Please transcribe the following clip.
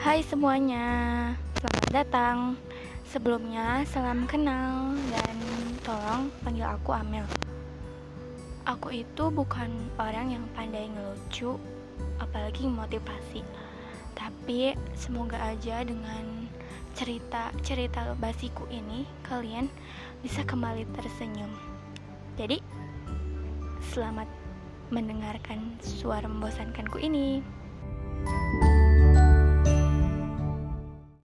Hai semuanya, selamat datang. Sebelumnya, salam kenal dan tolong panggil aku Amel. Aku itu bukan orang yang pandai ngelucu, apalagi motivasi. Tapi semoga aja dengan cerita-cerita basiku ini kalian bisa kembali tersenyum. Jadi, selamat mendengarkan suara membosankanku ini. thank you